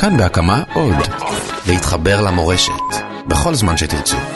כאן בהקמה עוד. להתחבר למורשת, בכל זמן שתרצו.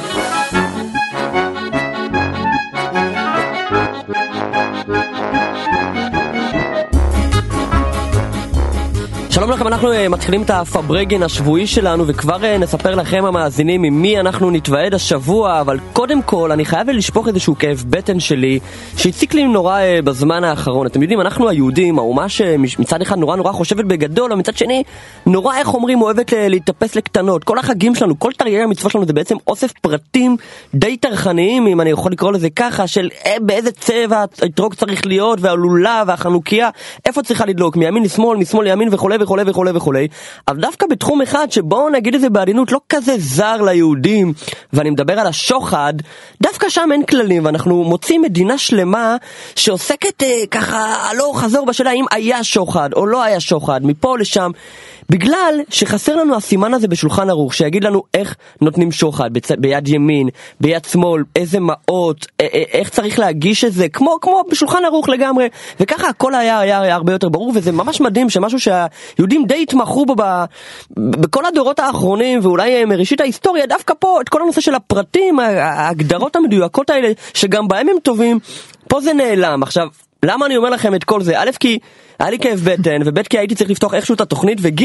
שלום לכם, אנחנו אה, מתחילים את הפברגן השבועי שלנו וכבר אה, נספר לכם המאזינים עם מי אנחנו נתוועד השבוע אבל קודם כל אני חייב לשפוך איזשהו כאב בטן שלי שהציק לי נורא אה, בזמן האחרון. אתם יודעים, אנחנו היהודים, האומה שמצד אחד נורא נורא חושבת בגדול ומצד שני נורא איך אומרים אוהבת להתאפס לקטנות. כל החגים שלנו, כל תרגילי המצוות שלנו זה בעצם אוסף פרטים די טרחניים אם אני יכול לקרוא לזה ככה של באיזה צבע האתרוג צריך להיות והלולב והחנוכיה איפה צריכה לדלוק מימין לשמאל, משמאל לימין וכולי וכולי וכולי, אבל דווקא בתחום אחד שבואו נגיד את זה בעדינות לא כזה זר ליהודים, ואני מדבר על השוחד, דווקא שם אין כללים, ואנחנו מוצאים מדינה שלמה שעוסקת אה, ככה הלוך חזור בשאלה אם היה שוחד או לא היה שוחד, מפה לשם. בגלל שחסר לנו הסימן הזה בשולחן ערוך, שיגיד לנו איך נותנים שוחד, בצ... ביד ימין, ביד שמאל, איזה מעות, איך צריך להגיש את זה, כמו, כמו בשולחן ערוך לגמרי, וככה הכל היה, היה, היה הרבה יותר ברור, וזה ממש מדהים שמשהו שהיהודים די התמחו בו ב... בכל הדורות האחרונים, ואולי אה, מראשית ההיסטוריה, דווקא פה, את כל הנושא של הפרטים, ההגדרות המדויקות האלה, שגם בהם הם טובים, פה זה נעלם. עכשיו, למה אני אומר לכם את כל זה? א', כי היה לי כאב בטן, וב' כי הייתי צריך לפתוח איכשהו את התוכנית, וג'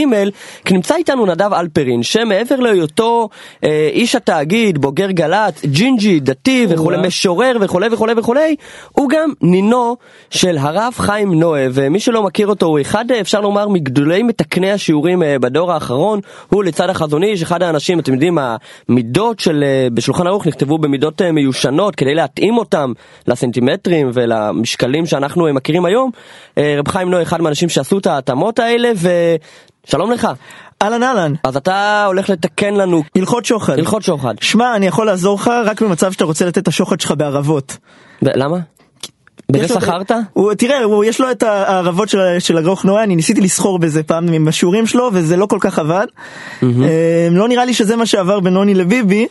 כי נמצא איתנו נדב אלפרין, שמעבר להיותו אה, איש התאגיד, בוגר גל"צ, ג'ינג'י, דתי וכולי, משורר וכולי וכולי וכולי, הוא גם נינו של הרב חיים נועה, ומי שלא מכיר אותו הוא אחד, אפשר לומר, מגדולי מתקני השיעורים אה, בדור האחרון, הוא לצד החזון איש, אחד האנשים, אתם יודעים, המידות של, אה, בשולחן ערוך נכתבו במידות אה, מיושנות, כדי להתאים אותם לסנטימטרים ולמשקלים שאנחנו אה, מכירים היום. אה, רב חיים נועה אחד מהאנשים שעשו את ההתאמות האלה, ושלום לך. אהלן אהלן. אז אתה הולך לתקן לנו הלכות שוחד. הלכות שוחד. שמע, אני יכול לעזור לך רק במצב שאתה רוצה לתת את השוחד שלך בערבות. למה? בזה שכרת? תראה, הוא, יש לו את הערבות של, של הגרוך נועה, אני ניסיתי לסחור בזה פעם עם השיעורים שלו, וזה לא כל כך עבד. אה, לא נראה לי שזה מה שעבר בין נוני לביבי,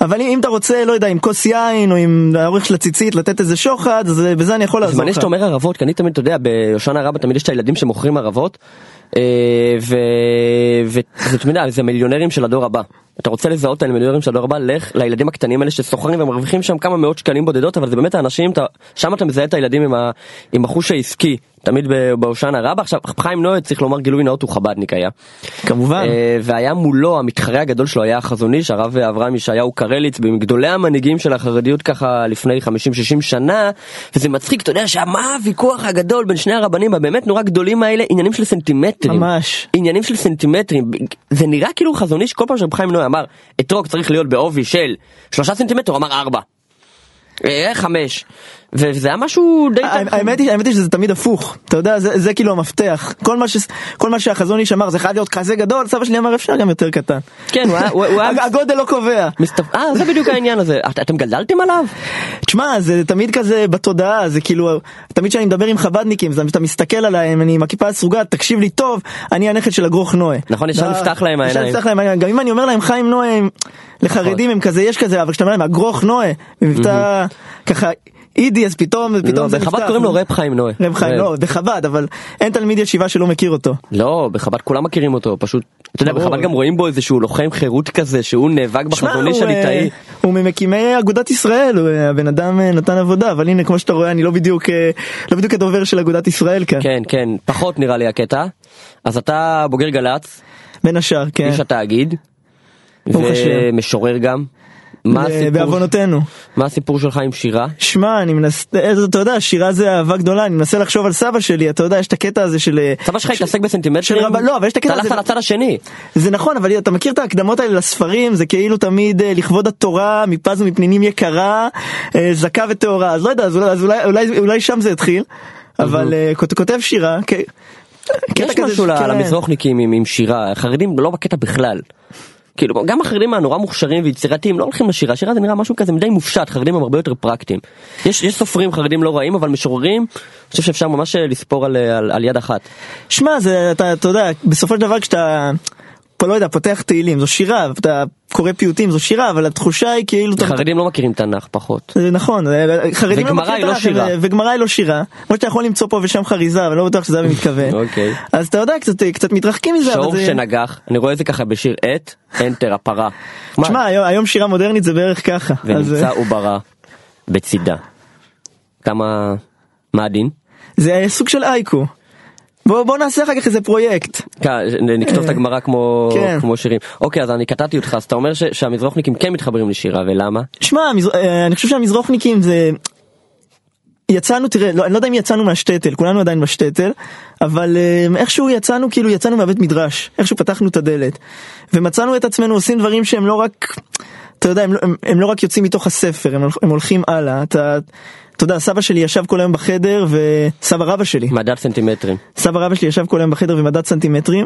אבל אם, אם אתה רוצה, לא יודע, עם כוס יין, או עם האורך של הציצית, לתת איזה שוחד, אז אה, בזה אני יכול זה לעזור מעניין לך. שאתה אומר ערבות, כי אני תמיד, אתה יודע, בהושענא רבה תמיד יש את הילדים שמוכרים ערבות, אה, ו- ואתה יודע, זה מיליונרים של הדור הבא. אתה רוצה לזהות את המיליונרים של הדור הבא, לך לילדים הקטנים האלה שסוחרים ומרוויחים שם כמה מאות שקלים בודדות, אבל זה באמת האנשים, שם אתה מזהה את הילדים עם החוש העסקי. תמיד בהושענא רבה, עכשיו חיים נוי צריך לומר גילוי נאות הוא חבדניק היה. כמובן. אה, והיה מולו המתחרה הגדול שלו היה החזון איש הרב אברהם ישעיהו קרליץ מגדולי המנהיגים של החרדיות ככה לפני 50-60 שנה וזה מצחיק אתה יודע שמה הוויכוח הגדול בין שני הרבנים הבאמת נורא גדולים האלה עניינים של סנטימטרים ממש. עניינים של סנטימטרים זה נראה כאילו חזון איש כל פעם שרב חיים נוי אמר אתרוג צריך להיות בעובי של שלושה סנטימטר אמר ארבע. אה, חמש וזה היה משהו די האמת היא, האמת היא שזה תמיד הפוך, אתה יודע, זה, זה כאילו המפתח. כל מה, ש, כל מה שהחזון איש אמר, זה חייב להיות כזה גדול, סבא שלי אמר אפשר גם יותר קטן. כן הוא היה- הגודל לא קובע. אה זה בדיוק העניין הזה את- אתם גדלתם עליו? תשמע, זה תמיד כזה בתודעה, זה כאילו, תמיד כשאני מדבר עם חבדניקים, אתה מסתכל עליהם, אני עם הכיפה הסרוגה, תקשיב לי טוב, אני הנכד של הגרוך נועה. נכון, ישר נפתח להם העיניים. גם אם אני אומר להם חיים נועה, לחרדים הם כזה, יש כזה, אבל כשאתה אומר להם הגרוך נועה, במבטא ככה אידי, אז פתאום, פתאום לא, זה בחב"ד נפתח. קוראים לו רב חיים נוי. רב חיים, לא, בחב"ד, אבל אין תלמיד ישיבה שלא מכיר אותו. לא, בחב"ד כולם מכירים אותו, פשוט, אתה יודע. בחב"ד גם רואים בו איזשהו לוחם חירות כזה, שהוא נאבק איש הוא, הליטאי. אה, הוא ממקימי אגודת ישראל, אה, הבן אדם אה, נתן עבודה, אבל הנה כמו שאתה רואה אני לא בדיוק לא בדיוק הדובר של אגודת ישראל כאן, כן, כן, פחות נראה לי הקטע. אז אתה בוגר גל"צ, בין השאר, כן, איש התאגיד. ומשורר גם. בעוונותינו. מה הסיפור שלך עם שירה? שמע, אני מנסה, אה, אתה יודע, שירה זה אהבה גדולה, אני מנסה לחשוב על סבא שלי, אתה יודע, יש את הקטע הזה של... אה, סבא שלך התעסק בסנטימטרים? לא, אבל יש את הקטע אתה הלכת הזה- לצד השני. זה נכון, אבל אתה מכיר את ההקדמות האלה לספרים, זה כאילו תמיד אה, לכבוד התורה, מפז ומפנינים יקרה, זכה וטהורה, אז לא יודע, אז אולי, שם זה התחיל, אבל כות- כותב שירה, כ- קטע יש משהו כן. למזרוחניקים עם שירה, החרדים לא בקטע בכלל. כאילו גם החרדים הנורא מוכשרים ויצירתיים לא הולכים לשירה, שירה זה נראה משהו כזה מדי מופשט, חרדים הם הרבה יותר פרקטיים. יש, יש סופרים חרדים לא רעים אבל משוררים, אני חושב שאפשר ממש אה, לספור על, על, על יד אחת. שמע, זה, אתה, אתה יודע, בסופו של דבר כשאתה... פה לא יודע, פותח תהילים, זו שירה, אתה קורא פיוטים, זו שירה, אבל התחושה היא כאילו... חרדים לא מכירים תנ"ך פחות. זה נכון, זה- חרדים לא מכירים לא תנ"ך. ו- וגמרא היא לא שירה. כמו שאתה יכול למצוא פה ושם חריזה, אבל לא בטוח שזה היה במתכוון. אוקיי. אז אתה יודע, קצת, מתרחקים מזה, שור. שנגח, אני רואה את זה ככה בשיר עט, אנטר הפרה. מה? תשמע, היום, שירה מודרנית זה בערך ככה. ונמצא אה, עוברה בצידה. כמה... מה הדין? זה סוג של אייקו. בוא, בוא נעשה אחר כך איזה פרויקט. כן, נכתוב את הגמרא כמו כן. כמו שירים. אוקיי, אז אני קטעתי אותך, אז אתה אומר ש- שהמזרוחניקים כן מתחברים לשירה, ולמה? שמע, המזר... אה, אני חושב שהמזרוחניקים זה... יצאנו, תראה, לא, אני לא יודע אם יצאנו מהשטטל, כולנו עדיין בשטטל, אבל אה, איכשהו יצאנו, כאילו יצאנו מהבית מדרש, איכשהו פתחנו את הדלת, ומצאנו את עצמנו עושים דברים שהם לא רק, אתה יודע, הם, לא- הם, הם לא רק יוצאים מתוך הספר, הם, הם הולכים הלאה, אתה, אתה יודע, סבא שלי ישב כל היום בחדר, וסבא רבא שלי, מדד סנטימטרים. סבא רבא שלי ישב כל היום בחדר ומדד סנטימטרים,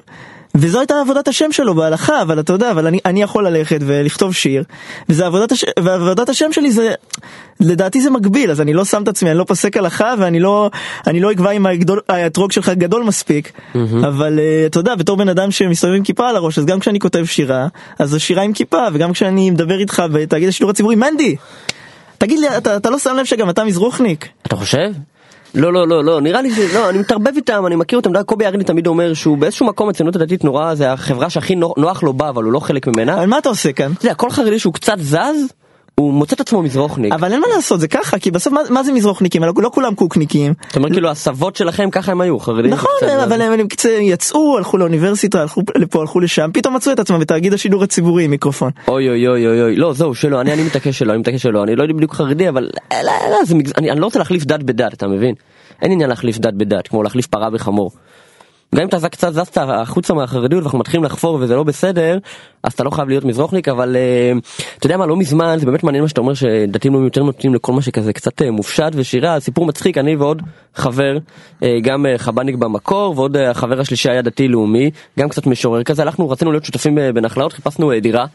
וזו הייתה עבודת השם שלו בהלכה, אבל אתה יודע, אבל אני, אני יכול ללכת ולכתוב שיר, וזה עבודת, הש... ועבודת השם שלי זה, לדעתי זה מגביל, אז אני לא שם את עצמי, אני לא פוסק הלכה, ואני לא, אני לא אקבע אם האתרוג שלך גדול מספיק, אבל uh, אתה יודע, בתור בן אדם שמסתובב עם כיפה על הראש, אז גם כשאני כותב שירה, אז זו שירה עם כיפה, וגם כשאני מדבר איתך בתאגיד השידור הציבורי, מנדי! תגיד לי, אתה, אתה לא שם לב שגם אתה מזרוחניק? אתה חושב? לא לא לא לא נראה לי ש... לא אני מתערבב איתם אני מכיר אותם קובי ארני תמיד אומר שהוא באיזשהו מקום הציונות הדתית נורא זה החברה שהכי נו- נוח לו בה אבל הוא לא חלק ממנה. אבל מה אתה עושה כאן? אתה יודע, כל חרדי שהוא קצת זז הוא מוצא את עצמו מזרוחניק. אבל אין מה לעשות, זה ככה, כי בסוף מה, מה זה מזרוחניקים? לא, לא כולם קוקניקים. אתה אומר כאילו הסבות שלכם ככה הם היו חרדים. נכון, הם-. אבל הם, הם קצת יצאו, הלכו לאוניברסיטה, הלכו לפה, הלכו לשם, פתאום מצאו את עצמם בתאגיד השידור הציבורי עם מיקרופון. אוי אוי אוי אוי אוי לא זהו שלא אני אני מתעקש שלא אני מתעקש שלא אני לא יודע בדיוק חרדי אבל לא, לא, לא, זה. אני, אני לא רוצה להחליף דת בדת אתה מבין? אין עניין להחליף דת בדת כמו להחליף פרה בחמור. גם אם אתה קצת זזת החוצה מהחרדיות ואנחנו מתחילים לחפור וזה לא בסדר אז אתה לא חייב להיות מזרוחניק אבל אה, אתה יודע מה לא מזמן זה באמת מעניין מה שאתה אומר שדתיים לאומיים יותר נוטים לכל מה שכזה קצת אה, מופשט ושירה סיפור מצחיק אני ועוד חבר אה, גם חב"דניק במקור ועוד החבר השלישי היה דתי לאומי גם קצת משורר כזה הלכנו רצינו להיות שותפים בנחלאות חיפשנו דירה.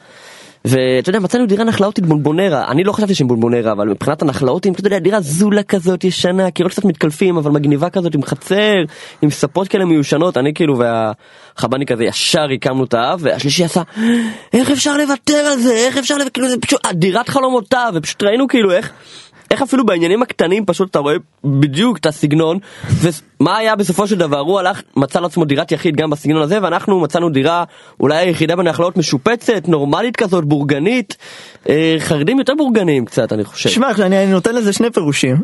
ואתה יודע מצאנו דירה נחלאותית בונבונרה אני לא חשבתי שהם בונבונרה אבל מבחינת הנחלאותים אתה יודע דירה זולה כזאת ישנה קירות קצת מתקלפים אבל מגניבה כזאת עם חצר עם ספות כאלה מיושנות. אני כאילו והחב"ניק הזה ישר הקמנו את האב והשלישי עשה איך אפשר לוותר על זה? איך אפשר כאילו זה פשוט דירת חלומותיו ופשוט ראינו כאילו איך. איך אפילו בעניינים הקטנים פשוט אתה רואה בדיוק את הסגנון ומה היה בסופו של דבר? הוא הלך מצא לעצמו דירת יחיד גם בסגנון הזה ואנחנו מצאנו דירה אולי היחידה בנחלאות משופצת נורמלית כזאת בורגנית. אה, חרדים יותר בורגניים קצת אני חושב. שמע, אני, אני נותן לזה שני פירושים.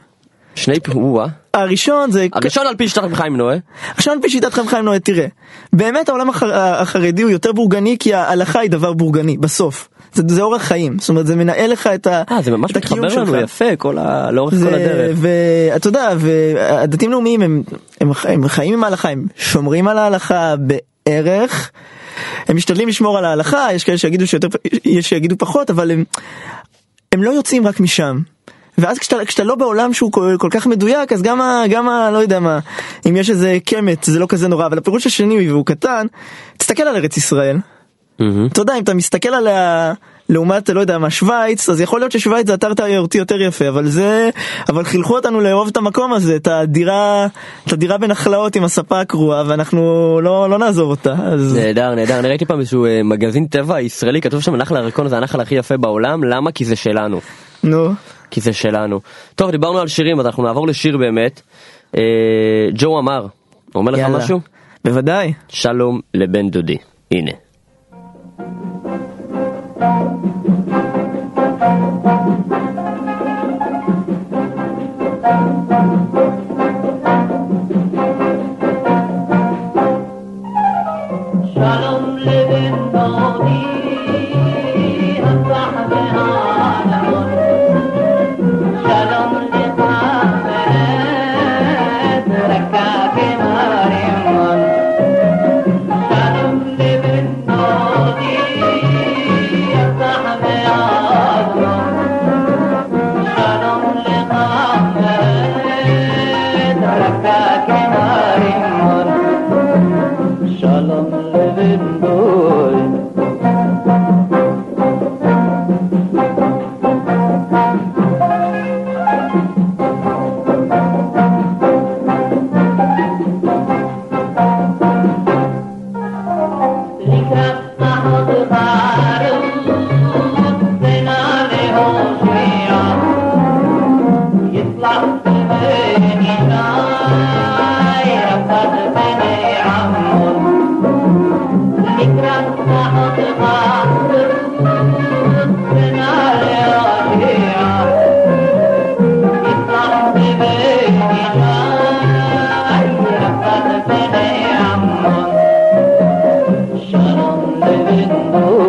שני פירושים הראשון זה... הראשון על פי שיטת רבי חיים נועה. עכשיו על פי שיטת חיים חיים נועה, תראה, באמת העולם החר... החרדי הוא יותר בורגני כי ההלכה היא דבר בורגני, בסוף. זה, זה אורח חיים, זאת אומרת זה מנהל לך את, ה... אה זה ממש את הקיום מתחבר לנו. יפה כל ה... לאורך זה, כל הדרך ואתה יודע, והדתיים לאומיים הם, הם, הם חיים עם ההלכה, הם שומרים על ההלכה בערך, הם משתדלים לשמור על ההלכה, יש כאלה שיגידו שיותר, יש שיגידו פחות, אבל הם, הם לא יוצאים רק משם. ואז כשאתה, כשאתה לא בעולם שהוא כל, כל כך מדויק, אז גם ה... גם ה... לא יודע מה, אם יש איזה קמט זה לא כזה נורא, אבל הפירוש השני, והוא קטן, תסתכל על ארץ ישראל. אתה יודע, אם אתה מסתכל עליה לעומת, לא יודע מה, שווייץ, אז יכול להיות ששווייץ זה אתר תיירותי יותר יפה, אבל זה, אבל חינכו אותנו לאהוב את המקום הזה, את הדירה, את הדירה בנחלאות עם הספה הקרועה, ואנחנו לא, לא נעזוב אותה, אז... נהדר נהדר אני ראיתי פעם איזשהו אה, מגזין טבע ישראלי כתוב שם נחל הירקון זה הנחל הכי יפה בעולם למה כי זה שלנו. נו, כי זה שלנו. טוב, דיברנו על שירים, אז אנחנו נעבור לשיר באמת. אה, ג'ו אמר, אומר לך יאללה. משהו? בוודאי. שלום לבן דודי. הנה. living. Oh.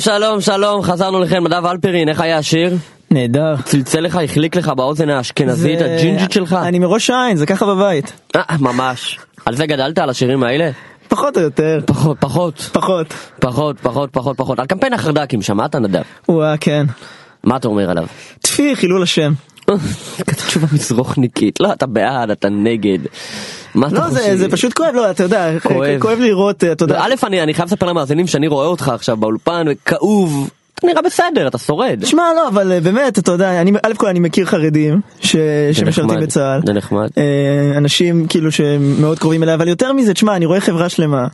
שלום, שלום, חזרנו לכם, נדב אלפרין, איך היה השיר? נהדר. צלצל לך, החליק לך באוזן האשכנזית, זה- הג'ינג'ית שלך? אני מראש העין, זה ככה בבית. אה, ממש. על זה גדלת, על השירים האלה? פחות או יותר. פחות, פחות, פחות. פחות, פחות, פחות, פחות. על קמפיין החרד"קים, שמעת נדב? וואה, כן. מה אתה אומר עליו? טפי, חילול השם. תשובה מזרוחניקית, לא, אתה בעד, אתה נגד. מה אתה לא, חושב? זה, זה פשוט כואב, לא, אתה יודע, כואב. לראות, אתה יודע. א', אני, אני חייב לספר למאזינים שאני רואה אותך עכשיו באולפן, וכאוב. אתה נראה בסדר, אתה שורד. שמע, לא, אבל אה, באמת, אתה יודע, אני, א' כל אני מכיר חרדים ש, שמשרתים נחמד, בצה"ל. זה נחמד. אה, אנשים כאילו שמאוד קרובים אליי, אבל יותר מזה, תשמע, אני רואה חברה שלמה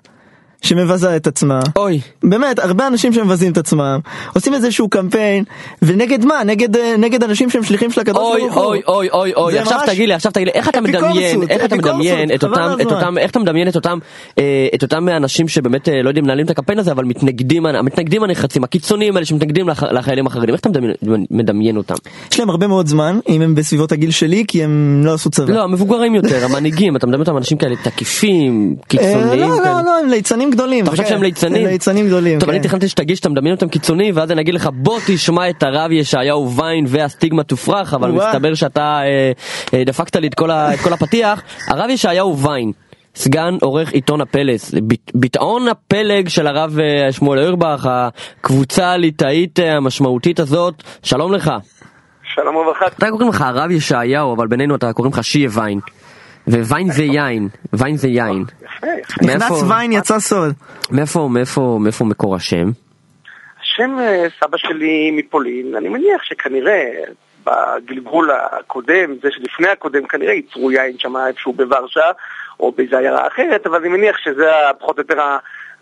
שמבזה את עצמה. אוי. באמת, הרבה אנשים שמבזים את עצמם, עושים איזשהו קמפיין, ונגד מה? נגד, אה, נגד אנשים שהם שליחים של הקדוש ברוך הוא. אוי אוי אוי אוי עכשיו ממש תגיד לי עכשיו תגיד לי איך אתה מדמיין איך אתה מדמיין את אותם את. אותם איך אתה מדמיין את אותם אה, את אותם אנשים שבאמת אה, לא יודעים מנהלים את הקמפיין הזה אבל מתנגדים המתנגדים הנחרצים הקיצוניים האלה שמתנגדים לח- לחיילים החרדים איך אתה מדמיין- מדמיין אותם יש להם הרבה מאוד זמן, אם הם בסביבות הגיל שלי, כי הם לא עשו צבא. לא המבוגרים יותר המנהיגים אתה מדמיין אותם אנשים כאלה תקיפים אה, קיצוניים לא. לא, לא, הם ליצנים גדולים. אתה חושב כן. שהם ליצנים? הם ליצנים גדולים. טוב, אני כן. תכננתי שתגיד שאתה מדמיין אותם קיצוני, ואז אני אגיד לך בוא תשמע את הרב ישעיהו ויין והסטיגמה תופרך, אבל. מסתבר שאתה אה, אה, דפקת לי את כל, הפתיח. הרב ישעיהו ויין, סגן עורך עיתון הפלס, ביט- ביטאון הפלג של הרב אה, שמואל אוירבך, הקבוצה הליטאית המשמעותית הזאת, שלום לך. שלום וברכה. אתה קוראים לך הרב ישעיהו, אבל בינינו אתה קוראים לך שיה ויין. וויין זה יין, ויין זה יין. נכנס ויין יצא סוד. מאיפה, מאיפה, מאיפה מקור השם? השם אה, סבא שלי מפולין, אני מניח שכנראה בגלגול הקודם, זה שלפני הקודם, כנראה ייצרו יין שם איפשהו בוורשה או באיזו עיירה אחרת, אבל אני מניח שזה פחות או יותר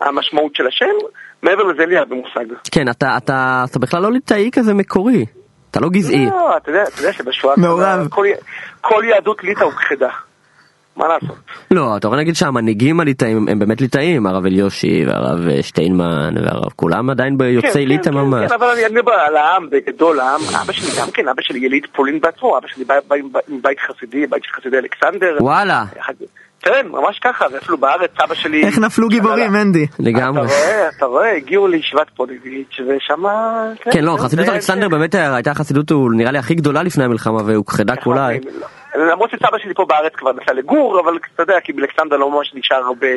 המשמעות של השם. מעבר לזה אין לי הרבה מושג. כן, אתה, אתה, אתה בכלל לא ליטאי כזה מקורי. אתה לא גזעי. לא, אתה יודע, אתה יודע שבשואה מעורב. כל, כל יהדות ליטא הוכחדה. מה לעשות? לא, אתה יכול להגיד שהמנהיגים הליטאים הם באמת ליטאים, הרב אליושי והרב אה, שטיינמן והרב, כולם עדיין ביוצאי ליטא ממש. כן, אבל אני מדבר על העם בגדול, העם, אבא שלי גם כן, אבא שלי יליד פולין בעצמו, אבא שלי בא בא עם עם בית חסידי, בית של חסידי אלכסנדר. וואלה, כן, ממש ככה, ואפילו בארץ אבא שלי... איך נפלו גיבורים, אנדי? לגמרי. אתה רואה, אתה רואה, הגיעו לישיבת פודיביץ' ושם... כן, לא, זה- חסידות אלכסנדר באמת הייתה חסידות הוא נראה לי הכי גדולה לפני המלחמה והוכחדה כולה. לא. למרות שסבא שלי פה בארץ כבר נסע לגור, אבל אתה יודע, כי באלכסנדר לא ממש נשאר הרבה,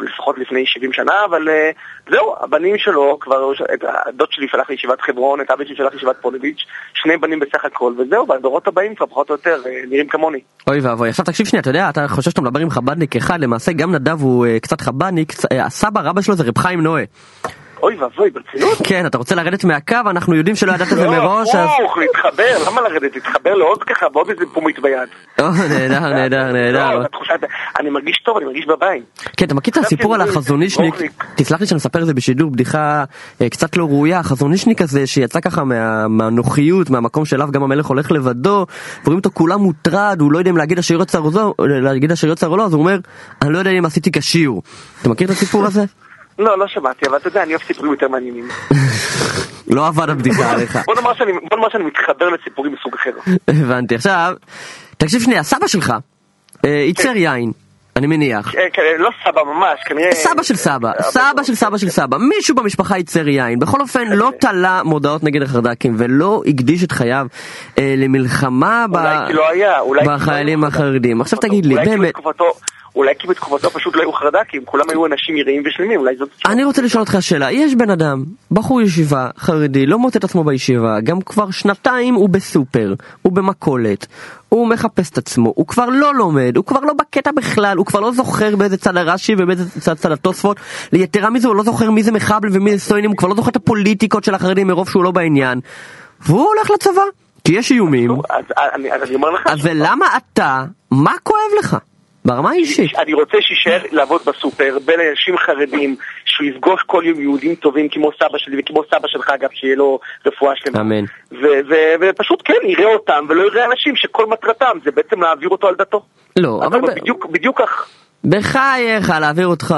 לפחות לפני 70 שנה, אבל אה, זהו, הבנים שלו כבר, הדוד שלי שלח לישיבת חברון, את אבא שלי שלח לישיבת פוליביץ', שני בנים בסך הכל, וזהו, והדורות הבאים כבר פחות או יותר אה, נראים כמוני. אוי ואבוי, עכשיו תקשיב שנייה, אתה יודע, אתה חושב שאתה מדבר עם חבדניק אחד, למעשה גם נדב הוא אה, קצת חבדניק, הסבא רבא שלו זה רב חיים נועה. אוי ואבוי, ברצינות? כן, אתה רוצה לרדת מהקו, אנחנו יודעים שלא ידעת את זה לא, מראש, אז... הפוך, להתחבר, למה לרדת? להתחבר לעוד ככה, בעוד איזה פומית ביד. נהדר, נהדר, נהדר. לא, אני מרגיש טוב, אני מרגיש בבית. כן, אתה מכיר את הסיפור על החזונישניק? תסלח לי שאני מספר את זה בשידור, בדיחה אה, קצת לא ראויה, החזונישניק הזה שיצא ככה מה- מהנוחיות, מהמקום שאליו גם המלך הולך לבדו, ורואים אותו כולם מוטרד, הוא לא יודע אם להגיד השאריות צר או לא, להגיד השאריות צר או לא, אז הוא אומר, אני לא יודע אם עשיתי כשיר. אתה מכיר את הסיפור הזה? לא, לא שמעתי, אבל אתה יודע, אני אוהב סיפורים יותר מעניינים. לא עבד הבדיחה עליך. בוא נאמר שאני- בוא נאמר שאני מתחבר לסיפורים מסוג אחר. הבנתי. עכשיו, תקשיב שנייה, סבא שלך אה, ייצר יין, אני מניח. אה, כן, לא סבא ממש, כנראה... סבא של סבא, אה, סבא של סבא של סבא, מישהו במשפחה ייצר יין, בכל אופן לא תלה מודעות נגד החרד"קים ולא הקדיש את חייו אה, למלחמה אולי אולי בחיילים החרדים. עכשיו תגיד לי, אולי כי באמת, בתקופתו- אולי כי בתקופתו פשוט לא היו חרד"קים, כולם היו אנשים יראים ושלמים, אולי זאת... אני רוצה לשאול אותך שאלה, יש בן אדם, בחור ישיבה, חרדי, לא מוצא את עצמו בישיבה, גם כבר שנתיים הוא בסופר, הוא במכולת, הוא מחפש את עצמו, הוא כבר לא לומד, הוא כבר לא בקטע בכלל, הוא כבר לא זוכר באיזה צד הרש"י ובאיזה צד צד התוספות, ליתרה מזה הוא לא זוכר מי זה מחבל ומי זה סטוינים, הוא כבר לא זוכר את הפוליטיקות של החרדים מרוב שהוא לא בעניין, והוא הולך לצבא, כי יש איומים, אז אני אז אני אומר לך... אז ולמה אתה, מה כואב לך? ברמה האישית. אני רוצה שיישאר לעבוד בסופר בין אנשים חרדים, שהוא יפגוש כל יום יהודים טובים כמו סבא שלי וכמו סבא שלך אגב, שיהיה לו רפואה שלמה. אמן. ו- ו- ופשוט כן, יראה אותם ולא יראה אנשים שכל מטרתם זה בעצם להעביר אותו על דתו. לא, אבל... בדיוק, כך. בחייך, להעביר אותך,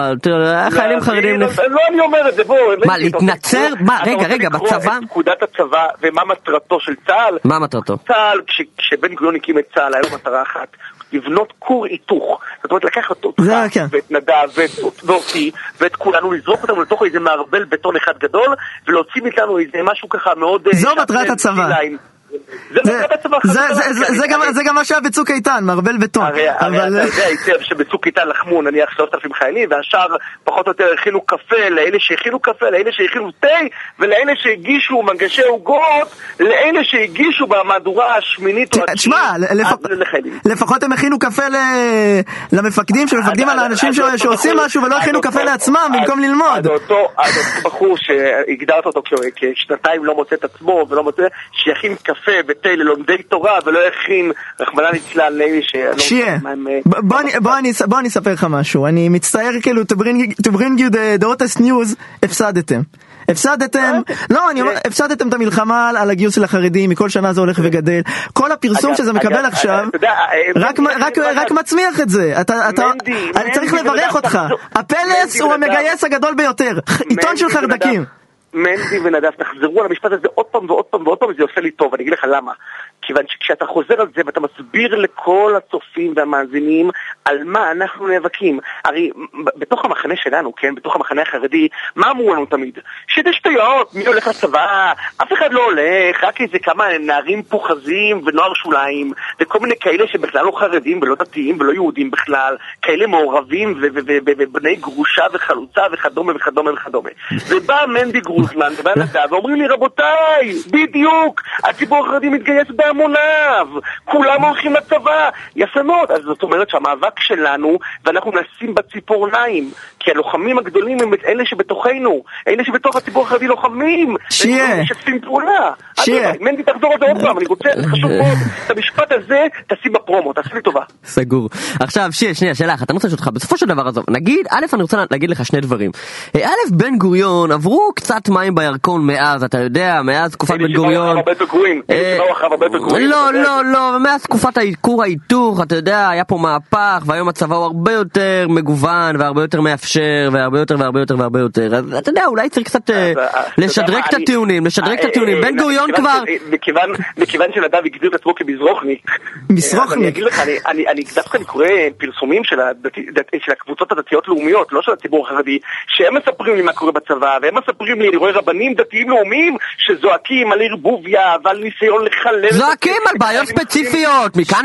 חיילים חרדים... לא, אני אומר את זה, בוא. מה, להתנצר? מה, רגע, רוצה רגע, לקרוא בצבא? את פקודת הצבא ומה מטרתו של צה"ל? מה מטרתו? צה"ל, כש- כשבן גוריון הקים את צה"ל, היה לו מטרה אחת. לבנות כור היתוך. זאת אומרת, לקחת אותך כן. ואת נדב ואת, ואותי ואת כולנו, לזרוק אותנו לתוך איזה מערבל בטון אחד גדול, ולהוציא מאיתנו איזה משהו ככה מאוד... אה, זו מטרת הצבא. זה גם- מה שהיה בצוק איתן, מערבל בטון. הרי, אתה יודע שבצוק איתן לחמו נניח 3,000 חיילים והשאר פחות או יותר הכינו קפה לאלה שהכינו קפה, לאלה שהכינו תה ולאלה שהגישו מנגשי עוגות, לאלה שהגישו במהדורה השמינית או תשמע, התשיעית. לפחות הם הכינו קפה למפקדים שמפקדים על האנשים שעושים משהו ולא הכינו קפה לעצמם במקום ללמוד. אז אותו בחור שהגדרת אותו כשנתיים לא מוצא את עצמו ולא מוצא, שיכין קפה ותה ללומדי תורה ולא יכין, רחמנא ליצלן, לאלה ש... שיהיה. אה, בוא אני- אספר לך משהו. אני מצטער כאילו, to bring- you the hottest news, הפסדתם. הפסדתם, לא, אני אומר, תראה. הפסדתם את המלחמה על- הגיוס של החרדים, מכל שנה זה הולך וגדל. כל הפרסום שזה מקבל עכשיו, אה, רק מצמיח את זה. אני צריך לברך אותך. הפלס הוא. המגייס הגדול ביותר. עיתון של חרדקים. מנדי ונדב, תחזרו על המשפט הזה עוד פעם ועוד פעם ועוד פעם, זה עושה לי טוב, אני אגיד לך למה. כיוון שכשאתה חוזר על זה ואתה מסביר לכל הצופים והמאזינים על מה אנחנו נאבקים, הרי בתוך המחנה שלנו, כן, בתוך המחנה החרדי, מה אמרו לנו תמיד? שזה שטויות, מי הולך לצבא, אף אחד לא הולך, רק איזה כמה נערים פוחזים ונוער שוליים, וכל מיני כאלה שבכלל לא חרדים ולא דתיים ולא יהודים בכלל, כאלה מעורבים ובני גרושה וחלוצה וכדומה וכדומה וכדומה. ובא מנדי גרוזמן ובא נדב ואומרים לי רבותיי, בדיוק, הציבור החרדי מתגייס בהמוניו, כולם הולכים לצבא, יפה מאוד, אז זאת אומרת שהמאבק שלנו, ואנחנו נשים בציפורניים, כי הלוחמים הגדולים הם אלה שבתוכנו, אלה שבתוך הציבור החרדי לוחמים, שיהיה. משתפים פעולה. שיהיה. אדרבה, מנדי תחזור על זה עוד פעם, אני רוצה, חשוב מאוד, את המשפט הזה תשים בפרומו, תעשה לי טובה. סגור. עכשיו, שנייה, שנייה, שאלה אחת, אני רוצה לשאול אותך, בסופו של דבר, עזוב, נגיד, א', אני רוצה להגיד לך שני דברים. אה, א', בן גוריון, עברו קצת מים בירקון מאז, אתה יודע, מאז תקופת בן גוריון. לא, יודע. לא, לא, מאז תקופת כור ההיתוך, אתה יודע, היה פה מהפך, והיום הצבא הוא הרבה יותר מגוון, והרבה יותר מאפשר, והרבה יותר והרבה יותר והרבה יותר. אז אתה יודע, אולי צריך קצת אה, לשדרג את הטיעונים, לשדרג את אה, הטיעונים. אה, בן גוריון כבר... מכיוון- שנדב הגדיר את עצמו כמזרוחניק. מזרוחניק. אני אגיד לך, אני- דווקא קורא פרסומים של הקבוצות הדתיות-לאומיות, לא של הציבור החרדי, שהם מספרים לי מה קורה בצבא, והם מספרים לי, אני רואה רבנים דתיים-לאומיים שזועקים על ערבוביה ועל ניסיון לחלל... הטקס על בעיות ספציפיות, מכאן.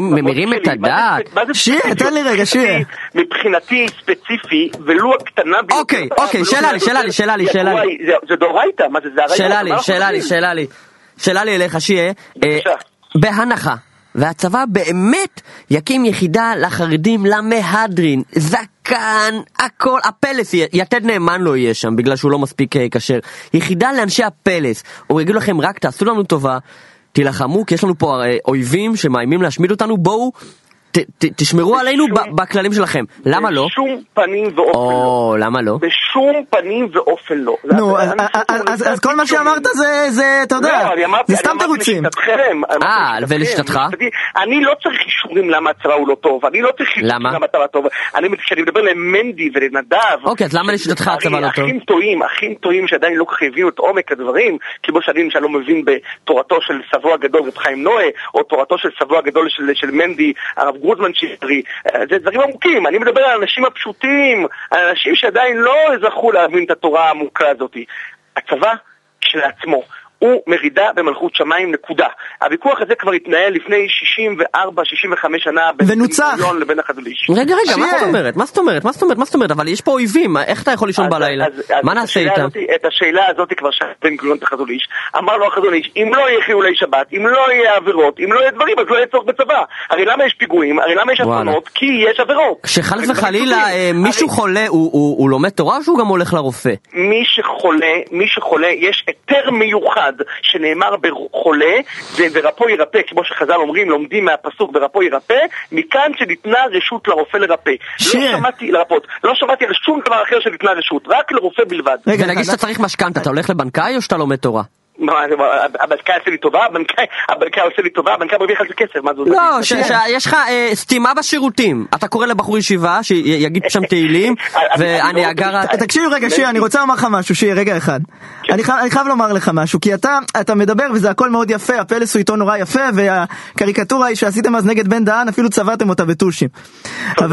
וממירים את הדעת. שיהיה, ספציפיות? תן לי רגע, שיהיה. מבחינתי ספציפי, ולו הקטנה ביותר. אוקיי, אוקיי, שאלה לי, שאלה לי, שאלה לי, שאלה לי. זה- דאורייתא, מה זה, זה הרעיון. שאלה לי, שאלה לי? שאלה לי. שאלה לי אליך, שיהיה. אה. בהנחה. והצבא באמת יקים יחידה לחרדים למהדרין, זקן, הכל, הפלס, יתד נאמן לא יהיה שם בגלל שהוא לא מספיק אה, כשר. יחידה לאנשי הפלס, או יגידו לכם רק תעשו לנו טובה, תילחמו כי יש לנו פה הרי אויבים שמאיימים להשמיד אותנו, בואו ת, ת, תשמרו עלינו בשום- ב- בכללים שלכם. למה לא? בשום פנים ואופן לא. או, למה לא? בשום פנים ואופן לא. נו, אז- אז- אז- אז כל מה. שאמרת זה, זה, אתה יודע, לא, אמרתי- זה סתם תירוצים. אה, ולשיטתך? אני לא צריך אישורים למה הצבא הוא לא טוב, אני לא צריך אישורים למה? הצבא טוב. אני, כשאני מדבר למנדי ולנדב... אוקיי, אז למה לשיטתך הצבא לא טוב? אחים טועים, אחים טועים שעדיין לא כל כך הבינו את עומק הדברים, כמו שאני למשל לא מבין בתורתו של סבו הגדול, רב חיים נועה, או תורתו של סבו הגדול של, של מנדי, הרב גרוזמן שירי, אה, זה דברים עמוקים, אני מדבר על האנשים הפשוטים, על אנשים שעדיין לא זכו להבין את התורה העמוקה הזאת. הצבא כשלעצמו. הוא מרידה במלכות שמיים, נקודה. הוויכוח הזה כבר התנהל לפני 64-65 שנה בין גוריון לבין החזוליש. רגע, רגע, מה. זאת אומרת? מה זאת אומרת? מה זאת אומרת? מה זאת אומרת? אבל יש פה אויבים, איך אתה יכול לישון בלילה? מה נעשה איתם? את השאלה הזאת כבר שאל בן גוריון את החזון איש. אמר לו החזון איש, אם לא יהיה חילולי שבת, אם לא יהיה עבירות, אם לא יהיה דברים, אז לא יהיה צורך בצבא. הרי למה יש פיגועים? הרי למה יש. אסונות? כי יש עבירות. כשחס וחלילה. אה, מישהו חולה, הוא לומד תורה או שהוא גם הולך לרופא? מי שחולה, מי שחולה, יש היתר מיוחד שנאמר בחולה, ורפו ירפא, כמו שחז"ל אומרים, לומדים מהפסוק ורפו ירפא, מכאן שניתנה רשות לרופא לרפא. שיהיה. לא שמעתי, לרפות, לא שמעתי על שום דבר אחר שניתנה רשות, רק לרופא בלבד. רגע, ונגיד אתה- שאתה צריך משכנתה, אתה הולך לבנקאי או שאתה לומד תורה? מה, הבנקאי עושה לי טובה, הבנקאי עושה לי טובה, הבנקאי מרוויח על זה כסף, מה זה עושה לא, לי? ש- שיש לך אה, סתימה בשירותים. אתה קורא לבחור ישיבה שיגיד שם תהילים, ואני אגר... רוצה- תקשיב רגע, שיר, אני רוצה לומר לך משהו, שיר, רגע אחד. אני חייב- אני חייב לומר לך משהו, כי אתה מדבר וזה הכל מאוד יפה, הפלס הוא עיתון נורא יפה, והקריקטורה היא שעשיתם אז נגד בן דהן, אפילו צבעתם אותה בטושים. אה.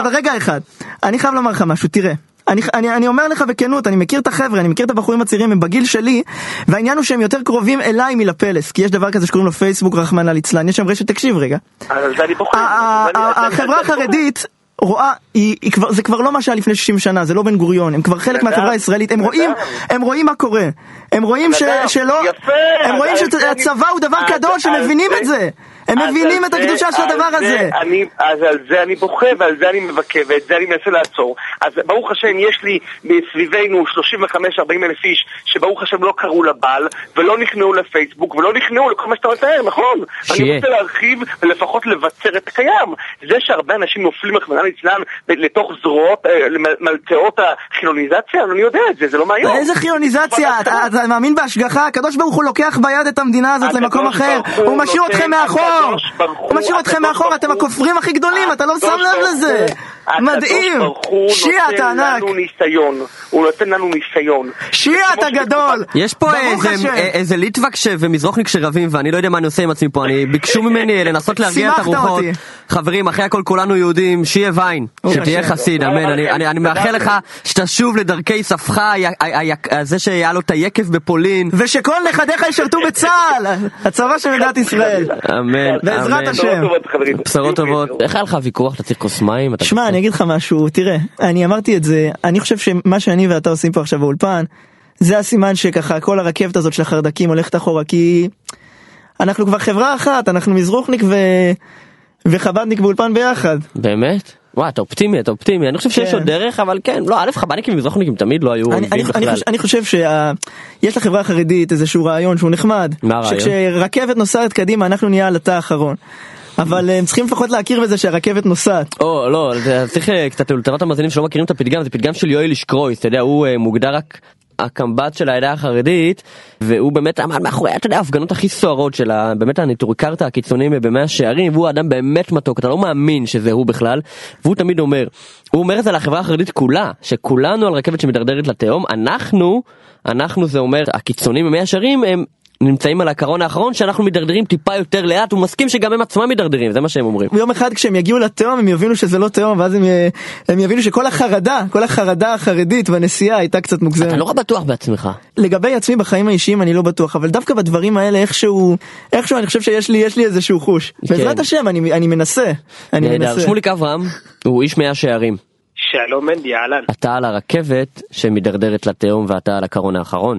אבל רגע אחד, אני חייב לומר לך משהו, תראה. אני, אני, אני אומר לך בכנות, אני מכיר את החבר'ה, אני מכיר את הבחורים הצעירים, הם בגיל שלי, והעניין הוא שהם יותר קרובים אליי מלפלס, כי יש דבר כזה שקוראים לו פייסבוק, רחמנא ליצלן, יש שם רשת, תקשיב רגע. החברה החרדית רואה, היא, היא כבר, זה כבר לא מה שהיה לפני 60 שנה, זה לא בן גוריון, הם כבר חלק מהחברה הישראלית, הם. רואים, הם רואים מה קורה, הם רואים ש, שלא, הם רואים שהצבא הוא דבר אז- קדוש, הם מבינים זה- את זה, הם מבינים את הקדושה של הדבר הזה. זה אני, אז על זה אני בוכה ועל זה אני מבכה ואת זה אני מנסה לעצור. אז ברוך השם יש לי מסביבנו 35-40 אלף איש שברוך השם לא קראו לבעל ולא נכנעו לפייסבוק ולא נכנעו לכל מה שאתה מתאר, נכון? שיהיה. אני רוצה להרחיב ולפחות לבצר את הקיים. זה שהרבה אנשים נופלים רחמנא ליצלן לתוך זרועות, אה, למלצאות החילוניזציה, אני יודע את זה, זה לא מהיום. איזה חיוניזציה, אתה, מאמין בהשגחה? הקדוש ברוך הוא לוקח ביד את המדינה הזאת למקום אחר, הוא משאיר אתכם מאחור, ברוך הוא, משאיר אתכם מאחור, אתם הכופרים הכי גדולים, אתה לא שם לב לזה, מדהים, שיעה אתה ענק, הוא נותן לנו ניסיון. שיעה אתה גדול, יש פה איזה. איזה ליטווק ומזרוחניק שרבים ואני לא יודע מה אני עושה עם עצמי פה, אני ביקשו ממני לנסות להרגיע את הרוחות. חברים, אחרי הכל כולנו יהודים, שיהיה ויין, שתהיה. חסיד, אמן. אני- מאחל. לך שתשוב לדרכי ספך, זה שהיה לו את היקב בפולין. ושכל נכדיך ישרתו בצה"ל, הצבא של מדינת ישראל. אמן, בעזרת אמן. השם. בשורות טובות. איך היה לך ויכוח? אתה צריך כוס מים? שמע, אני אגיד לך משהו, תראה, אני אמרתי את זה, אני חושב שמה שאני ואתה עושים פה עכשיו באולפן, זה הסימן שככה כל הרכבת הזאת של החרדקים הולכת אחורה, כי אנחנו כבר חברה אחת, אנחנו מזרוחניק ו... וחבדניק באולפן ביחד. באמת? וואי, אתה אופטימי, אתה אופטימי. אני חושב שיש כן. עוד דרך, אבל כן, לא, א', חב"דניקים ומזרחניקים תמיד לא היו אני, אני, אני. חושב, אני חושב שיש לחברה החרדית איזשהו רעיון שהוא נחמד? שכשרכבת נוסעת קדימה אנחנו נהיה על התא האחרון. אבל אה, הם צריכים לפחות להכיר בזה שהרכבת נוסעת. או, לא, צריך אה, קצת לטובת המאזינים שלא מכירים את הפתגם, זה פתגם של יואל אישקרויס, אתה יודע, הוא אה, מוגדר רק הקמב"ץ של העדה החרדית, והוא באמת עמד מאחורי, אתה יודע, ההפגנות הכי סוערות של ה- באמת הנטורקרתא הקיצוניים במאה השערים, והוא אדם באמת מתוק, אתה לא מאמין שזה הוא בכלל, והוא תמיד אומר, הוא אומר את זה לחברה החרדית כולה, שכולנו על רכבת שמדרדרת לתהום, אנחנו, אנחנו זה אומר, הקיצונים במאה השערים הם... נמצאים על הקרון האחרון שאנחנו מידרדרים טיפה יותר לאט הוא מסכים שגם הם עצמם מידרדרים זה מה שהם אומרים. יום אחד כשהם יגיעו לתהום הם יבינו שזה לא תהום ואז הם, י- הם יבינו שכל החרדה, כל החרדה החרדית בנסיעה הייתה קצת מוגזמת. אתה נורא בטוח בעצמך. לגבי עצמי בחיים האישיים אני לא בטוח אבל דווקא בדברים האלה איכשהו איכשהו אני חושב שיש לי יש לי איזשהו חוש בעזרת השם אני אני מנסה אני. מנסה שמוליק אברהם הוא איש מאה שערים. שלום מנדי, אהלן. אתה על הרכבת שמידרדרת לתהום ואתה על הקרון האחרון.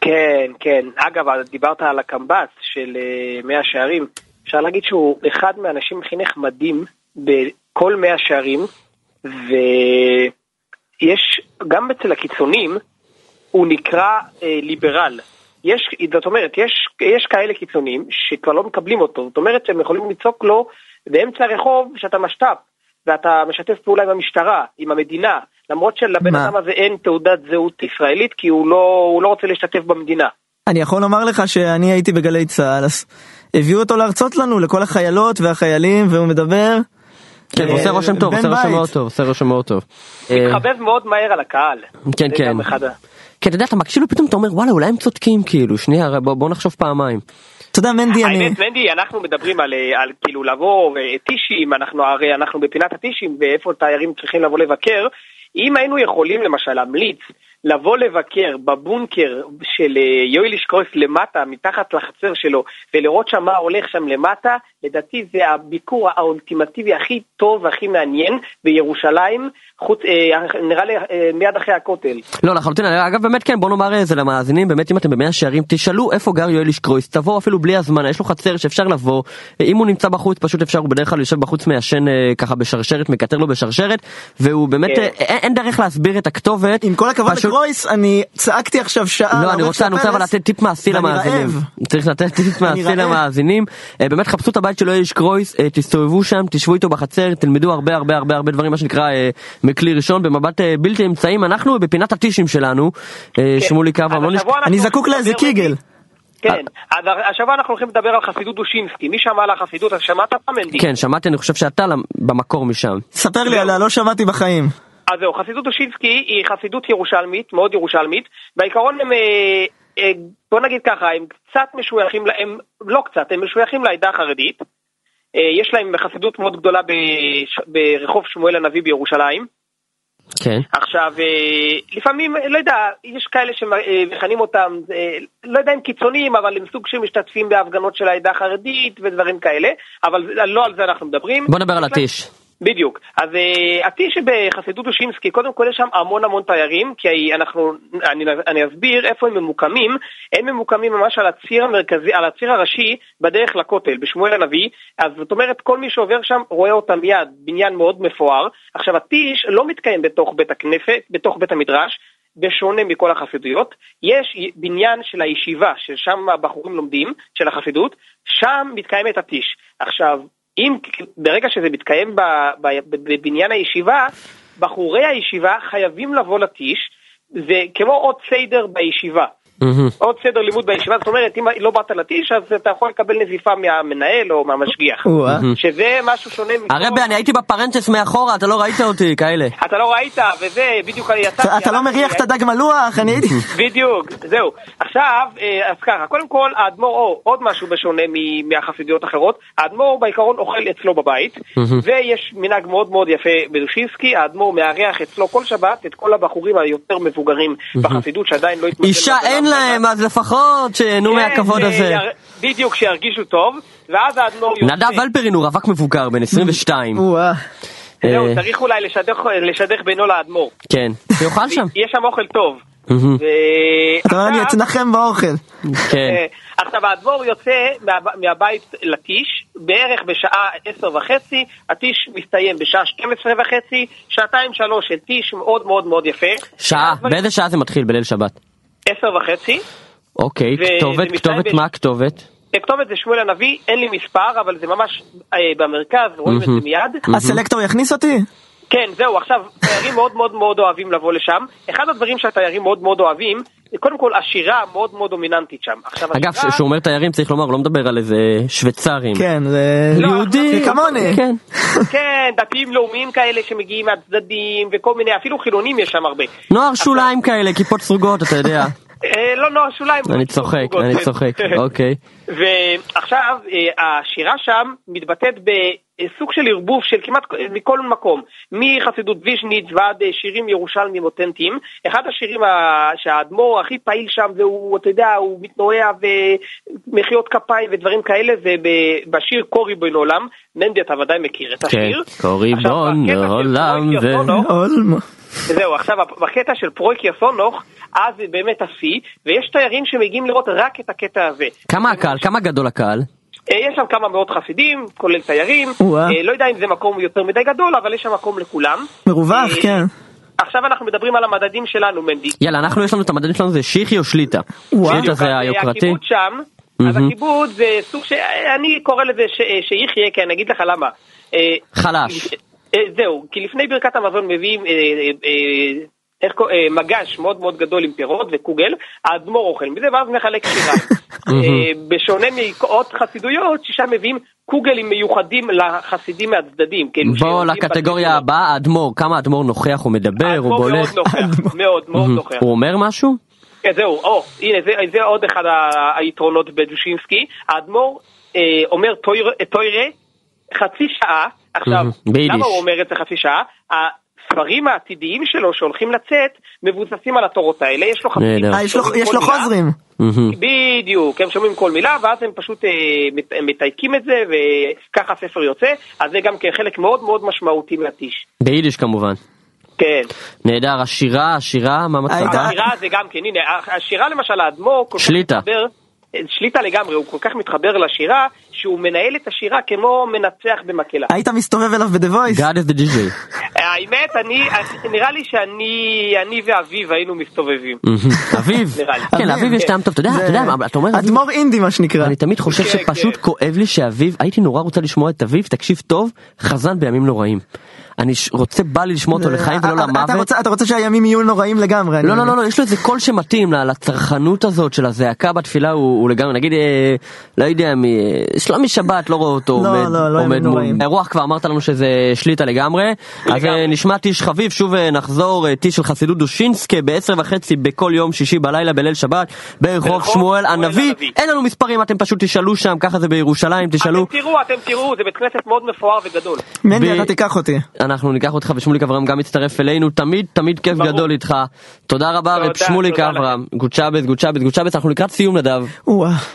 כן, כן. אגב, דיברת על הקמב"ץ של אה, מאה שערים. אפשר להגיד שהוא אחד מהאנשים הכי נחמדים בכל מאה שערים, ויש, גם אצל הקיצונים, הוא נקרא אה, ליברל. יש, זאת אומרת, יש, יש כאלה קיצונים שכבר לא מקבלים אותו, זאת אומרת שהם יכולים לצעוק לו באמצע הרחוב שאתה משת"פ, ואתה משתף פעולה עם המשטרה, עם המדינה, למרות שלבן? אדם הזה אין תעודת זהות ישראלית, כי הוא לא, הוא לא רוצה להשתתף במדינה. אני יכול לומר לך שאני הייתי בגלי צה"ל אז הביאו אותו להרצות לנו לכל החיילות והחיילים והוא מדבר. כן, אה, עושה רושם טוב, עושה רושם. מאוד טוב, עושה רושם מאוד טוב. אה, מתחבב מאוד מהר על הקהל. כן, כן. כן, אתה יודע, אתה מקשיב ופתאום אתה אומר וואלה אולי הם צודקים כאילו, שנייה, בוא נחשוב פעמיים. אתה יודע מנדי אני האמת, מנדי, אנחנו מדברים על, אה, על כאילו לבוא, אה, טישים, אנחנו הרי אנחנו בפינת הטישים, ואיפה תיירים צריכים לבוא לבקר. אם היינו יכולים למשל להמליץ לבוא לבקר בבונקר של אה, יואל אישקרויף למטה, מתחת לחצר שלו, ולראות שם מה הולך שם למטה, לדעתי זה הביקור האולטימטיבי הכי טוב והכי מעניין בירושלים, חוץ, אה, נראה לי אה, מיד אחרי הכותל. לא לחלוטין, אגב באמת כן, בוא נאמר אה, זה למאזינים, באמת אם אתם במאה שערים, תשאלו איפה גר יואל אישקרויס, תבואו אפילו בלי הזמן, יש לו חצר שאפשר לבוא, אה, אם הוא נמצא בחוץ פשוט אפשר, הוא בדרך כלל יושב בחוץ מעשן אה, ככה בשרשרת, מקטר לו בשרשרת, והוא באמת, כן. אה, אין אין דרך להסביר את הכתובת, עם כל הכבוד גרויס, אני צעקתי עכשיו שעה. לא, אני רוצה, אני רוצה אבל לתת טיפ מעשי למאזינים. רעב. צריך לתת טיפ מעשי. למאזינים. אה, באמת חפשו את הבית של איש קרויס, אה, תסתובבו שם, תשבו איתו בחצר, תלמדו הרבה הרבה הרבה הרבה דברים, מה שנקרא אה, מכלי ראשון, במבט בלתי אמצעים. אנחנו בפינת הטישים שלנו, אה, שמולי קו, לא אני זקוק לאיזה קיגל. כן, אז השבוע אנחנו הולכים לדבר על חסידות דושינסקי. מי שמע על החסידות? אז שמעת פעם מנדי? כן, שמעתי, אני חושב שאתה במקור משם. ספר לי עליה, לא שמעתי בחיים. אז זהו, חסידות דושינסקי היא חסידות ירושלמית, מאוד ירושלמית. בעיקרון הם, אה, אה, בוא נגיד ככה, הם קצת משויכים, ל- הם לא קצת, הם משויכים לעדה החרדית. אה, יש להם חסידות מאוד גדולה ברחוב שמואל הנביא בירושלים. כן. עכשיו, אה, לפעמים, לא יודע, יש כאלה שמכנים אותם, אה, לא יודע אם קיצוניים, אבל הם סוג שמשתתפים בהפגנות של העדה החרדית ודברים כאלה, אבל לא על זה אנחנו מדברים. בוא נדבר על הטיש. בדיוק. אז uh, הטיש בחסידות דושינסקי, קודם כל יש שם המון המון תיירים, כי אנחנו, אני, אני אסביר איפה הם ממוקמים. הם ממוקמים ממש על הציר המרכזי, על הציר הראשי בדרך לכותל, בשמואל הנביא. אז זאת אומרת, כל מי שעובר שם רואה אותם מיד, בניין מאוד מפואר. עכשיו, הטיש לא מתקיים בתוך בית הכנסת, בתוך בית המדרש. בשונה מכל החסידויות, יש בניין של הישיבה, ששם הבחורים לומדים, של החסידות, שם מתקיימת הטיש. עכשיו, אם ברגע שזה מתקיים בבניין הישיבה, בחורי הישיבה חייבים לבוא לטיש, זה כמו עוד סדר בישיבה. מהמם. עוד סדר לימוד בישיבה, זאת אומרת, אם לא באת לטיש, אז אתה יכול לקבל נזיפה מהמנהל או מהמשגיח. או-אה. שזה משהו שונה מכל... הרבי, אני הייתי בפרנצ'ס מאחורה, אתה לא ראית אותי, כאלה. אתה לא ראית, וזה, בדיוק אני יצאתי... אתה- אתה לא מריח את הדג מלוח, אני הייתי... בדיוק, זהו. עכשיו, אה, אז ככה, קודם כל, האדמו"ר, או עוד משהו בשונה מ- מהחסידויות האחרות, האדמו"ר בעיקרון אוכל אצלו בבית, ויש מנהג מאוד מאוד יפה בדושינסקי, האדמו"ר מארח אצלו כל שבת את כל הבחורים היותר מבוגרים בחסידות שעדיין לא אישה אין ככה. להם, אז לפחות שיהנו כן, מהכבוד אה, הזה. בדיוק, שירגישו טוב, ואז האדמו"ר יוצא. נדב אלפרין הוא רווק מבוגר, בן 22. או-אה. זהו, אה, צריך אולי לשדך- בינו לאדמו"ר. כן. שיאכל שם. יש שם אוכל טוב. אתה אומר, אני אתנחם באוכל. כן. אה, עכשיו האדמו"ר יוצא מה- מהבית לטיש בערך בשעה עשר וחצי, הטיש מסתיים בשעה 12 וחצי, שעתיים שלוש של טיש מאוד מאוד מאוד יפה. שעה, באיזה שעה זה מתחיל בליל שבת? עשר וחצי. אוקיי, כתובת, כתובת, מה הכתובת? הכתובת זה שמואל הנביא, אין לי מספר, אבל זה ממש אה, במרכז, רואים את זה. מיד. הסלקטור יכניס אותי? כן, זהו, עכשיו, תיירים מאוד מאוד מאוד אוהבים לבוא לשם. אחד הדברים שהתיירים מאוד מאוד אוהבים, זה קודם כל השירה מאוד מאוד דומיננטית שם. עכשיו, אגב, השירה- כשהוא אומר תיירים צריך לומר, הוא לא מדבר על איזה שוויצרים. כן, זה... לא, יהודי, זה כמוני. כן. כן, דתיים לאומיים כאלה שמגיעים מהצדדים, וכל מיני, אפילו חילונים יש שם הרבה. נוער שוליים כאלה, כיפות סרוגות, אתה יודע. אה, לא נוער שוליים. אני צוחק, אני. צוחק, אוקיי. ועכשיו, אה, השירה שם מתבטאת בסוג של ערבוב של כמעט מכל מקום, מחסידות ויז'ניץ ועד אה, שירים ירושלמיים אותנטיים. אחד השירים ה- שהאדמו"ר הכי פעיל שם, והוא, אתה יודע, הוא מתנועע ומחיאות כפיים ודברים כאלה, זה ב- בשיר קורי בן עולם. מנדי, אתה ודאי מכיר את כן, השיר. קורי בון בקטע של עולם פרויקט ו... יסונוך, אולמו. זהו, עכשיו בקטע של פרויקט יסונוך, אז זה באמת השיא, ויש תיירים שמגיעים לראות רק את הקטע הזה. כמה הקהל? כמה גדול הקהל? אה, יש שם כמה מאות חסידים, כולל תיירים. אה, לא יודע אם זה מקום יותר מדי גדול, אבל יש שם מקום לכולם. מרווח, אה, כן. עכשיו אנחנו מדברים על המדדים שלנו, מנדי. יאללה, אנחנו יש לנו את המדדים שלנו זה שיחי או שליטה? שליטה זה היוקרתי? הקיבוץ שם, אז. הקיבוץ זה סוג ש... אני קורא לזה ש- שיחיה, כי אני אגיד לך למה. חלש. זהו, כי לפני ברכת המזון מביאים איך קורא- אה, מגש מאוד מאוד גדול עם פירות וקוגל, האדמו"ר אוכל מזה ואז מחלק שיריים. אה, בשונה מעוד חסידויות, ששם מביאים קוגלים מיוחדים לחסידים מהצדדים. כאילו, בוא שיורדים לקטגוריה. הבאה, האדמו"ר, כמה האדמו"ר נוכח, הוא מדבר, הוא האדמו"ר בולט. מאוד נוכח, מאוד מאוד נוכח. הוא אומר משהו? כן, זהו, או, הנה, זה, זה עוד אחד היתרונות בדושינסקי. האדמו"ר אה, אומר טוירה, חצי שעה, עכשיו. למה הוא אומר את זה חצי שעה? הספרים העתידיים שלו שהולכים לצאת מבוססים על התורות האלה, יש לו. נהדר. אה, יש לו-. חוזרים. בדיוק, הם שומעים כל מילה ואז הם פשוט אה, מת- מתייקים את זה וככה הספר יוצא, אז זה גם כן חלק מאוד מאוד משמעותי מהטיש. ביידיש כמובן. כן. נהדר, השירה, השירה, מה היית- מצבה? השירה זה גם כן, הנה, השירה למשל, האדמו"ר שליטה. שליטה לגמרי, הוא כל כך מתחבר לשירה, שהוא מנהל את השירה כמו מנצח במקהלה. היית מסתובב אליו ב-The Voice? God is the DJ. האמת, אני, נראה לי שאני אני ואביב היינו מסתובבים. אביב. כן, לאביב יש. טעם טוב, אתה יודע, אתה יודע, מה, אתה אומר אביב, אדמו"ר אינדי מה שנקרא. אני תמיד חושב כן, שפשוט כן. כואב לי שאביב, הייתי נורא רוצה לשמוע את אביב, תקשיב טוב, חזן בימים נוראים. אני רוצה, בא לי לשמוע אותו לחיים ולא אתה- אתה למוות. רוצה- אתה רוצה שהימים יהיו נוראים לגמרי. לא, לא, מבין. לא, לא, יש לו איזה קול שמתאים ל- לצרכנות הזאת של הזעקה בתפילה, הוא לגמרי, נגיד, אה, לא יודע, מי, אה, שלומי שבת, לא רואה אותו לא, עומד לא, לא מול. האירוח כבר אמרת לנו שזה שליטה לגמרי, אז. אה, נשמע טיש חביב, שוב אה, נחזור, אה, טיש של חסידות דושינסקה בעשר וחצי בכל יום שישי בלילה בליל שבת, ברחוב שמואל הנביא. אין לנו מספרים, אתם פשוט תשאלו שם, ככה זה בירושלים, תשאלו. אתם תראו, אתם תראו, זה בית כנסת מאוד מפואר וגדול. מנדי אתה תיקח אותי. אנחנו ניקח אותך ושמוליק אברהם גם יצטרף אלינו, תמיד תמיד כיף ברור. גדול איתך. תודה רבה רב שמוליק אברהם, גוט שאבעס, גוט שאבעס, גוט שאבעס, אנחנו לקראת סיום נדב.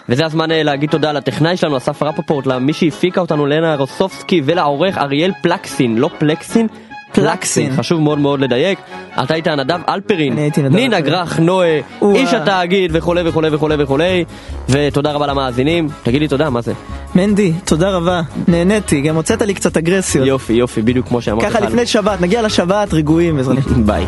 וזה הזמן אה, להגיד תודה לטכנאי שלנו, אסף רפפורט, למי שהפיקה אותנו, לנה רוסובסקי, ולעורך אריאל פלקסין, לא פלקסין, פלקסין, פלקסין. חשוב מאוד מאוד לדייק. אתה היית נדב אלפרין, אני הייתי נדב נינה אלפרין. גרח, נועה. איש התאגיד וכולי וכולי וכולי וכולי, ותודה רבה למאזינים, תגיד לי תודה, מה זה? מנדי, תודה רבה. נהניתי, גם הוצאת לי קצת אגרסיות. יופי יופי, בדיוק כמו שאמרתי לך. ככה לפני שבת, נגיע לשבת רגועים בעזרת. ביי.